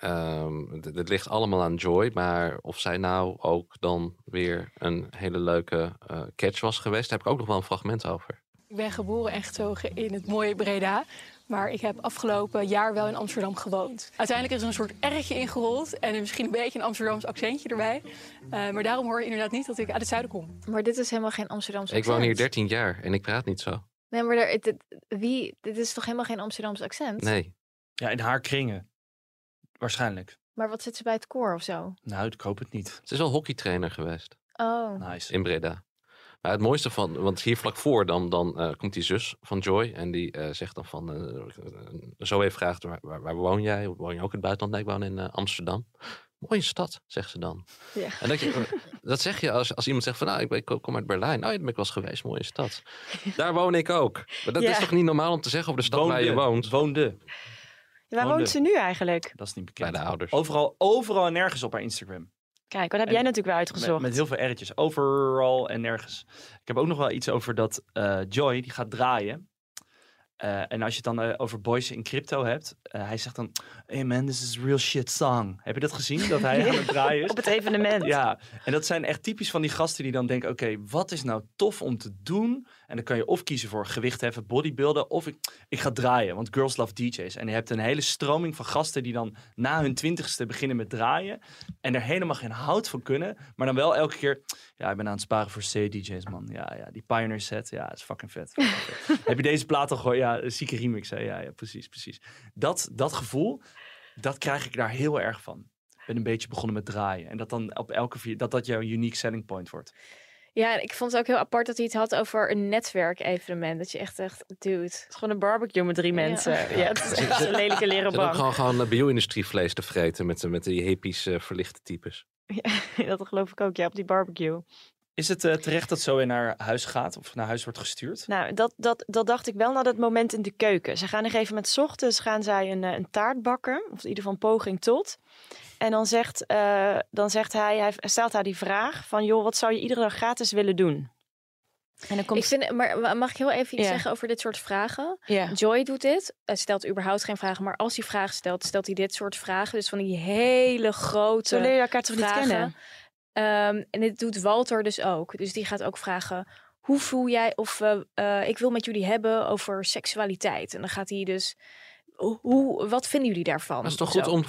Ehm, d- dit ligt allemaal aan Joy. Maar of zij nou ook dan weer een hele leuke eh, catch was geweest, daar heb ik ook nog wel een fragment over. Ik ben geboren en getogen in het mooie Breda. Maar ik heb afgelopen jaar wel in Amsterdam gewoond. Uiteindelijk is er een soort erretje ingerold. En misschien een beetje een Amsterdams accentje erbij. Eh, maar daarom hoor je inderdaad niet dat ik uit het zuiden kom. Maar dit is helemaal geen Amsterdamse Ik woon accent. hier 13 jaar en ik praat niet zo. Nee, maar er, dit, wie, dit is toch helemaal geen Amsterdamse accent? Nee. Ja, in haar kringen. Waarschijnlijk. Maar wat zit ze bij het koor of zo? Nou, ik hoop het niet. Ze is wel hockeytrainer geweest Oh. Nice. in Breda. Maar het mooiste van, want hier vlak voor dan, dan eh, komt die zus van Joy en die eh, zegt dan van, eh Zoe vraagt waar, waar, waar woon jij? Woon je ook in het buitenland? Nee, ik woon in Amsterdam. Mooie stad, zegt ze dan. Ja. En dat, je, dat zeg je als, als iemand zegt van, nou, ik, ben- ik kom uit Berlijn. Oh, ja, daar ben ik wel eens geweest, mooie stad. Daar woon ik ook. Maar dat Ja. is toch niet normaal om te zeggen over de stad waar je Woonde. woont? Woonde. Waar Woonde. woont ze nu eigenlijk? Dat is niet bekend. Bij de ouders. Overal, overal en nergens op haar Instagram. Kijk, wat heb En jij natuurlijk weer uitgezocht? Met, met heel veel erretjes. Overal en nergens. Ik heb ook nog wel iets over dat eh, Joy, die gaat draaien. Eh, en als je het dan eh, over Boys in Crypto hebt. eh, hij zegt dan, hey man, this is a real shit song. Heb je dat gezien? Dat hij aan het draaien is? Op het evenement. Ja, en dat zijn echt typisch van die gasten die dan denken: oké, wat is nou tof om te doen? En dan kan je of kiezen voor gewicht heffen, bodybuilden, of ik, ik ga draaien, want girls love DJ's. En je hebt een hele stroming van gasten die dan na hun twintigste beginnen met draaien en er helemaal geen hout van kunnen, maar dan wel elke keer: ja, ik ben aan het sparen voor C-DJ's, man. Ja, ja, die Pioneer set, ja, is fucking vet. Heb je deze plaat al gehoord? Ja, een zieke remix, hè? Ja, ja, precies, precies. Dat, dat gevoel, dat krijg ik daar heel erg van. Ik ben een beetje begonnen met draaien. En dat dan op elke vier, dat dat jouw unique selling point wordt. Ja, en ik vond het ook heel apart dat hij het had over een netwerkevenement. Dat je echt echt, dude. Het is gewoon een barbecue met drie mensen. Ja, het is echt een lelijke leren Zit ook bank. gewoon, gewoon eh, bio-industrievlees te vreten met, met die hippies eh, verlichte types. Ja, dat geloof ik ook, ja, op die barbecue. Is het eh, terecht dat zo in naar huis gaat of naar huis wordt gestuurd? Nou, dat, dat, dat dacht ik wel na dat moment in de keuken. Ze gaan nog even met 's ochtends gaan zij een, eh, een taart bakken. Of in ieder geval een poging tot. En dan zegt, eh, dan zegt hij, hij stelt haar die vraag van... joh, wat zou je iedere dag gratis willen doen? En dan komt... Ik vind, maar ma- mag ik heel even iets zeggen over dit soort vragen? Ja. Joy doet dit. Hij stelt überhaupt geen vragen, maar als hij vragen stelt, stelt hij dit soort vragen. Dus van die hele grote Zo leer je elkaar toch niet kennen? Ehm, en dit doet Walter dus ook. Dus die gaat ook vragen: hoe voel jij of eh, ik wil met jullie hebben over seksualiteit? En dan gaat hij dus. Hoe, wat vinden jullie daarvan? Dat is toch Zo. goed om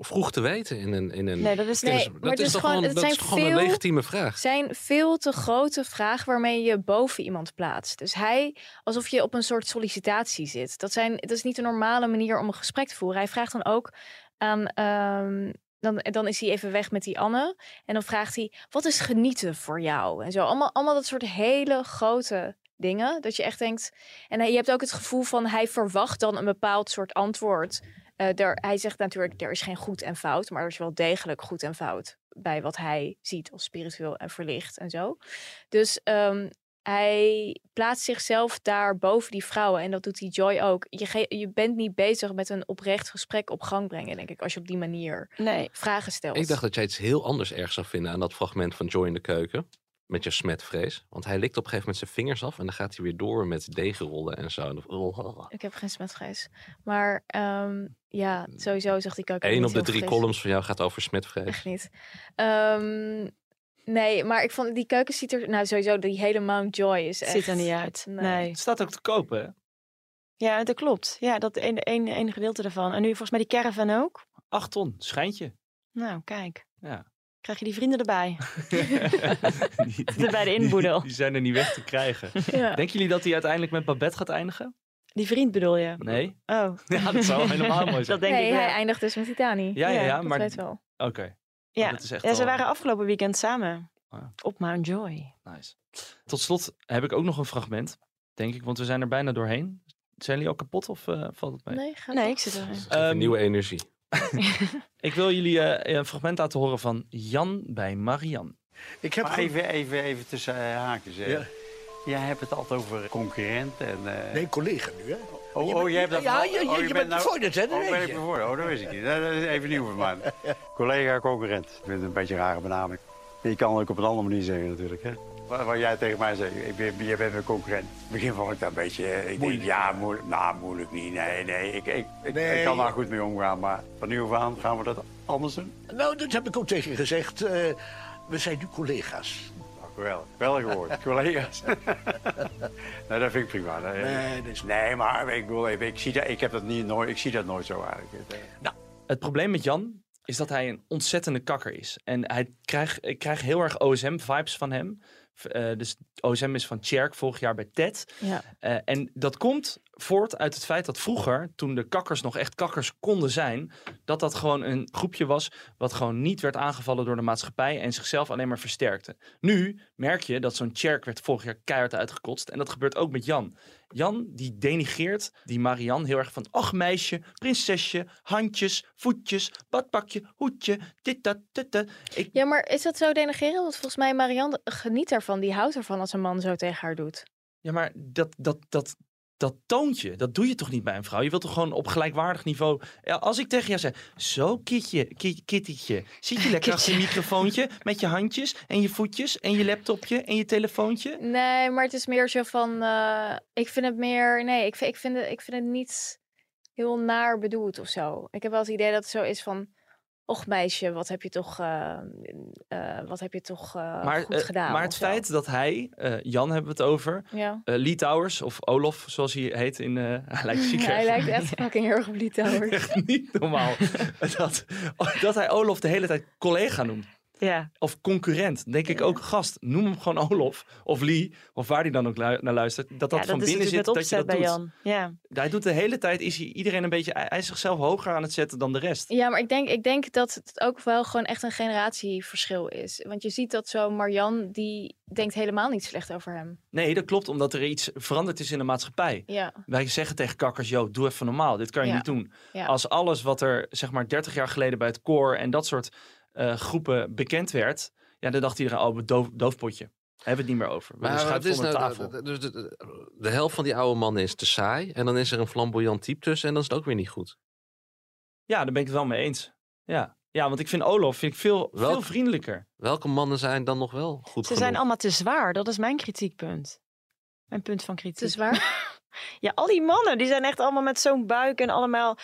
vroeg te weten in een... In een Nee, dat is- Nee, maar dat het is is toch gewoon- dat is een legitieme vraag. zijn veel te grote vragen waarmee je boven iemand plaatst. Dus hij, alsof je op een soort sollicitatie zit. Dat, zijn, dat is niet een normale manier om een gesprek te voeren. Hij vraagt dan ook aan. ehm, dan, dan is hij even weg met die Anne. En dan vraagt hij: wat is genieten voor jou? En zo. Allemaal, allemaal dat soort hele grote dingen. Dat je echt denkt. En je hebt ook het gevoel van hij verwacht dan een bepaald soort antwoord. Er, hij zegt natuurlijk, er is geen goed en fout, maar er is wel degelijk goed en fout bij wat hij ziet als spiritueel en verlicht en zo. Dus ehm, hij plaatst zichzelf daar boven die vrouwen en dat doet die Joy ook. Je, je bent niet bezig met een oprecht gesprek op gang brengen, denk ik, als je op die manier nee. vragen stelt. Ik dacht dat jij iets heel anders erg zou vinden aan dat fragment van Joy in de keuken. Met je smetvrees. Want hij likt op een gegeven moment zijn vingers af en dan gaat hij weer door met degenrollen en zo. Ik heb geen smetvrees. Maar ehm, ja, sowieso zag ik ook. Eén op de drie columns van jou gaat over smetvrees. Echt niet. Ehm, nee, maar ik vond die keuken ziet er... Nou, sowieso, die hele Mount Joy is echt... Ziet er niet uit. Nee. Het staat ook te kopen, hè? Ja, dat klopt. Ja, dat ene, ene, ene gedeelte daarvan. En nu volgens mij die caravan ook. Acht ton, schijntje. Nou, kijk. Ja. Krijg je die vrienden erbij? bij de inboedel. Die, die zijn er niet weg te krijgen. Ja. Denken jullie dat hij uiteindelijk met Babette gaat eindigen? Die vriend bedoel je? Nee. Oh. Ja, dat zou helemaal mooi zijn. Dat denk nee, ik wel. hij eindigt dus met Titani. Ja, ja, ja, dat maar- weet wel. Ja, dat is echt ja ze waren afgelopen weekend samen. Ah. Op Mount Joy. Nice. Tot slot heb ik ook nog een fragment, denk ik, want we zijn er bijna doorheen. Zijn jullie al kapot of eh, valt het mee? Nee, ga Nee, ik zit er. Ehm, nieuwe energie. Ik wil jullie eh, een fragment laten horen van Jan bij Marian. Ik heb even, even, even tussen eh, haakjes. Ja. Jij hebt het altijd over concurrent en... eh, Nee, collega nu, hè? Oh, Je oh, jij hebt dat... Ja, oh, je- je- oh, je bent bevorderd, hè, dat Oh, weet ben ik bevorderd? Oh, dat wist ik niet. Dat is even nieuw voor mij. Collega, concurrent. Ik vind het een beetje een rare benaming. Je kan het ook op een andere manier zeggen natuurlijk, hè. Wat, wat jij tegen mij zegt, ik ben, jij bent mijn concurrent. In het begin vond ik dat een beetje... eh, Ik denk, ja, moeilijk. Nou, moeilijk niet. Nee, nee. Ik, ik, ik, Nee. ik kan daar goed mee omgaan. Maar van nu af aan gaan we dat anders doen. Nou, dat heb ik ook tegen gezegd. Eh, we zijn nu collega's. Nou, geweldig. Wel gehoord. Collega's. nee, dat vind ik prima. Nee, Nee, dat is- nee maar ik, bedoel, even, ik, zie dat, ik, heb dat niet, nooit, ik zie dat nooit zo eigenlijk. Het, eh, Het probleem met Jan is dat hij een ontzettende kakker is. En hij krijgt, ik krijg heel erg OSM-vibes van hem. Eh, dus OSM is van Cherk vorig jaar bij TED. Ja. Eh, en dat komt voort uit het feit dat vroeger, toen de kakkers nog echt kakkers konden zijn, dat dat gewoon een groepje was wat gewoon niet werd aangevallen door de maatschappij en zichzelf alleen maar versterkte. Nu merk je dat zo'n Cherk werd vorig jaar keihard uitgekotst en dat gebeurt ook met Jan. Jan die denigreert die Marianne heel erg van, ach meisje, prinsesje, handjes, voetjes, badpakje, hoedje, dit, dat, dit, dat. Ik, Ja, maar is dat zo denigreren? Want volgens mij, Marianne geniet ervan. Die houdt ervan als een man zo tegen haar doet. Ja, maar dat, dat, dat, dat toontje, dat doe je toch niet bij een vrouw? Je wilt toch gewoon op gelijkwaardig niveau... Als ik tegen jou zeg, zo kitje, kit, kittietje. Zit je lekker achter je microfoontje met je handjes en je voetjes en je laptopje en je telefoontje? Nee, maar het is meer zo van. eh, ik vind het meer. Nee, ik vind, ik, vind het, ik vind het niet heel naar bedoeld of zo. Ik heb wel het idee dat het zo is van. Och meisje, wat heb je toch, eh, eh, wat heb je toch eh, maar, goed eh, gedaan? maar het feit dat hij, Jan hebben we het over, Ja. Lee Towers of Olof zoals hij heet in... hij lijkt ziek. Hij lijkt echt fucking heel erg op Litouwers. echt niet normaal. dat, dat hij Olof de hele tijd collega noemt. Ja. Of concurrent. Dan denk ik ook, gast, noem hem gewoon Olof. Of Lee, of waar hij dan ook lu- naar luistert. Dat dat ja, van dat binnen zit, dat je dat opzet doet. bij Jan. Ja. Hij doet de hele tijd, is hij iedereen een beetje, hij is zichzelf hoger aan het zetten dan de rest. Ja, maar ik denk, ik denk dat het ook wel gewoon echt een generatieverschil is. Want je ziet dat zo Marjan, die denkt helemaal niet slecht over hem. Nee, dat klopt, omdat er iets veranderd is in de maatschappij. Ja. Wij zeggen tegen kakkers, yo, doe even normaal. Dit kan je Ja. niet doen. Ja. Als alles wat er, zeg maar, 30 jaar geleden bij het koor en dat soort eh, groepen bekend werd, ja, dan dacht iedereen, oh, doof, doofpotje. Hebben we het niet meer over. We Maar het is nou, tafel. de, de, de, de- de helft van die oude mannen is te saai. En dan is er een flamboyant type tussen en dan is het ook weer niet goed. Ja, daar ben ik het wel mee eens. Ja, ja want ik vind Olof vind ik veel, veel vriendelijker. Welke mannen zijn dan nog wel goed Ze genoeg? zijn allemaal te zwaar. Dat is mijn kritiekpunt. Mijn punt van kritiek. Te zwaar? ja, al die mannen, die zijn echt allemaal met zo'n buik en allemaal...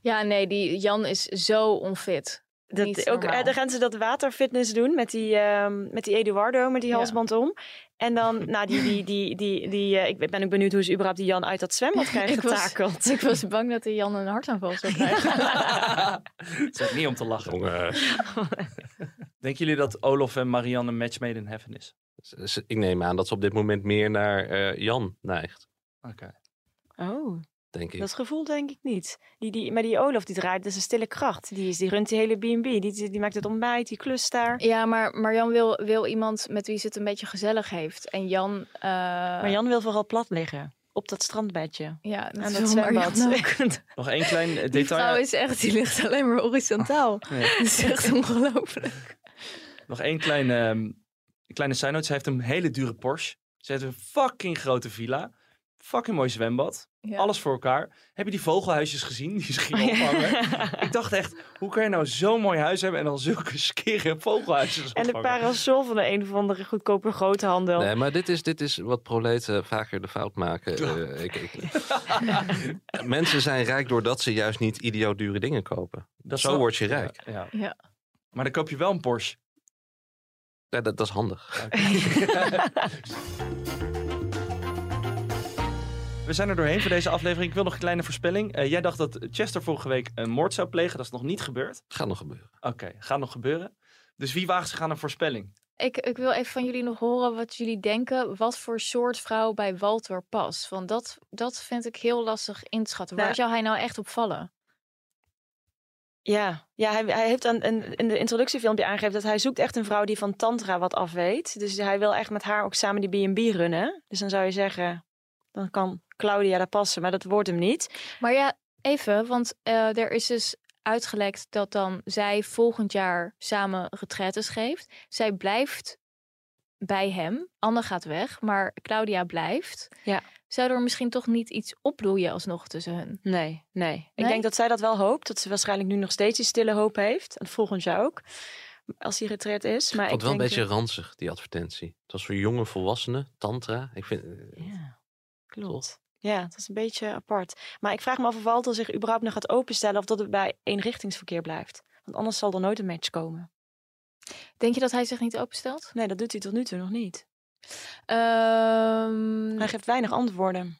Ja, nee, die Jan is zo onfit. Dat, ook, eh, dan gaan ze dat waterfitness doen met die, ehm, met die Eduardo, met die Ja. halsband om. En dan, nou, die, die, die, die, die, eh, ik ben ook benieuwd hoe ze überhaupt die Jan uit dat zwembad krijgen Ik was, getakeld. ik was bang dat de Jan een hartaanval zou krijgen. Het is niet om te lachen. Denken jullie dat Olof en Marianne een match made in heaven is? Ik neem aan dat ze op dit moment meer naar eh, Jan neigt, Oké. Oh, denk ik. dat gevoel denk ik niet. Die, die, maar die Olaf, die draait, dat is een stille kracht. Die, is, die runt die hele B&B. Die, die, die maakt het ontbijt, die klust daar. Ja, maar Marjan wil, wil iemand met wie ze het een beetje gezellig heeft. En Jan... eh, Maar Jan wil vooral plat liggen. Op dat strandbedje. Ja, dat dat zwembad. Nog één klein eh, Die detail. vrouw is echt, die ligt alleen maar horizontaal. Dat is echt ongelooflijk. Nog één klein, ehm, kleine side note. Ze heeft een hele dure Porsche. Ze heeft een fucking grote villa. Fucking mooi zwembad. Ja. Alles voor elkaar. Heb je die vogelhuisjes gezien die ze gingen ophangen? Ik dacht echt, hoe kan je nou zo'n mooi huis hebben en dan zulke skere vogelhuisjes En de parasol van de een of andere goedkope groothandel. Nee, maar dit is, dit is wat proleten vaker de fout maken. Eh, ik, ik, Mensen zijn rijk doordat ze juist niet idioot dure dingen kopen. Dat Zo word je rijk. Ja, ja. Ja. Maar dan koop je wel een Porsche. Ja, dat, dat is handig. We zijn er doorheen voor deze aflevering. Ik wil nog een kleine voorspelling. Eh, jij dacht dat Chester vorige week een moord zou plegen. Dat is nog niet gebeurd. Gaat nog gebeuren. Oké, gaat nog gebeuren. Dus wie waagt zich aan een voorspelling? Ik, ik wil even van jullie nog horen wat jullie denken. Wat voor soort vrouw bij Walter past. Want dat, dat vind ik heel lastig in te schatten. Waar Nou, zou hij nou echt op vallen? Ja, ja hij, hij heeft aan, een, in de introductiefilmpje aangegeven dat hij zoekt echt een vrouw die van tantra wat af weet. Dus hij wil echt met haar ook samen die B&B runnen. Dus dan zou je zeggen, dan kan Claudia daar passen, maar dat wordt hem niet. Maar ja, even, want eh, er is dus uitgelekt dat dan zij volgend jaar samen retraites geeft. Zij blijft bij hem. Anne gaat weg, maar Claudia blijft. Ja. Zou er misschien toch niet iets opbloeien alsnog tussen hun? Nee, nee. Ik Nee? denk dat zij dat wel hoopt. Dat ze waarschijnlijk nu nog steeds die stille hoop heeft. En volgend jaar ook. Als hij retreat is. Maar Ik vond ik wel een beetje dat- ranzig, die advertentie. Het was voor jonge volwassenen, tantra. Ik vind, eh, Ja, klopt. Ja, het is een beetje apart. Maar ik vraag me af of Walter zich überhaupt nog gaat openstellen... of dat het bij eenrichtingsverkeer blijft. Want anders zal er nooit een match komen. Denk je dat hij zich niet openstelt? Nee, dat doet hij tot nu toe nog niet. Ehm, Hij geeft weinig antwoorden.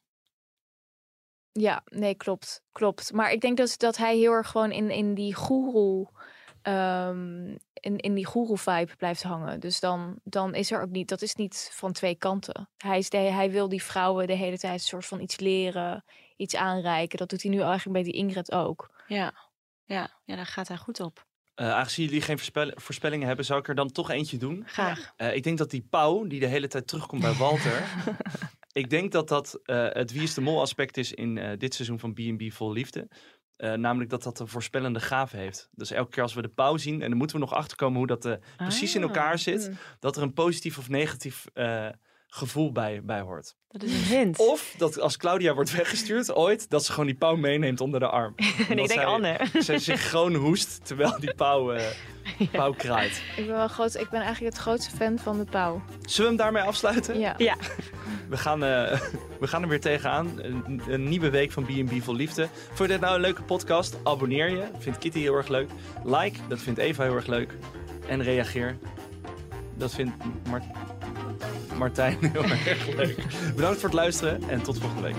Ja, nee, klopt. Klopt. Maar ik denk dus dat hij heel erg gewoon in, in die goeroe... in, in die goeroe-vibe blijft hangen. Dus dan, dan is er ook niet... Dat is niet van twee kanten. Hij, is de, hij wil die vrouwen de hele tijd een soort van iets leren. Iets aanreiken. Dat doet hij nu eigenlijk bij die Ingrid ook. Ja, ja, ja daar gaat hij goed op. Eh, aangezien jullie geen voorspel- voorspellingen hebben, zou ik er dan toch eentje doen. Graag. Eh, ik denk dat die Pauw, die de hele tijd terugkomt bij Walter. ik denk dat dat eh, het Wie is de Mol aspect is in eh, dit seizoen van B&B Vol Liefde. Eh, namelijk dat dat een voorspellende gave heeft. Dus elke keer als we de pauw zien, en dan moeten we nog achterkomen hoe dat eh, precies in Ah, elkaar zit. mm. Dat er een positief of negatief eh, gevoel bij, bij hoort. Dat is een hint. Of dat als Claudia wordt weggestuurd ooit, dat ze gewoon die pauw meeneemt onder de arm. ik Omdat denk zij- Anne. Zij synchroon hoest terwijl die pauw, eh, pauw kraait. Ik ben, wel groot, ik ben eigenlijk het grootste fan van de pauw. Zullen we hem daarmee afsluiten? Ja. Ja. We gaan, eh, we gaan er weer tegenaan. Een, een nieuwe week van B&B vol liefde. Vond je dit nou een leuke podcast? Abonneer je. Vindt Kitty heel erg leuk. Like, dat vindt Eva heel erg leuk. En reageer. Dat vindt Mar- Martijn heel erg leuk. Bedankt voor het luisteren en tot volgende week.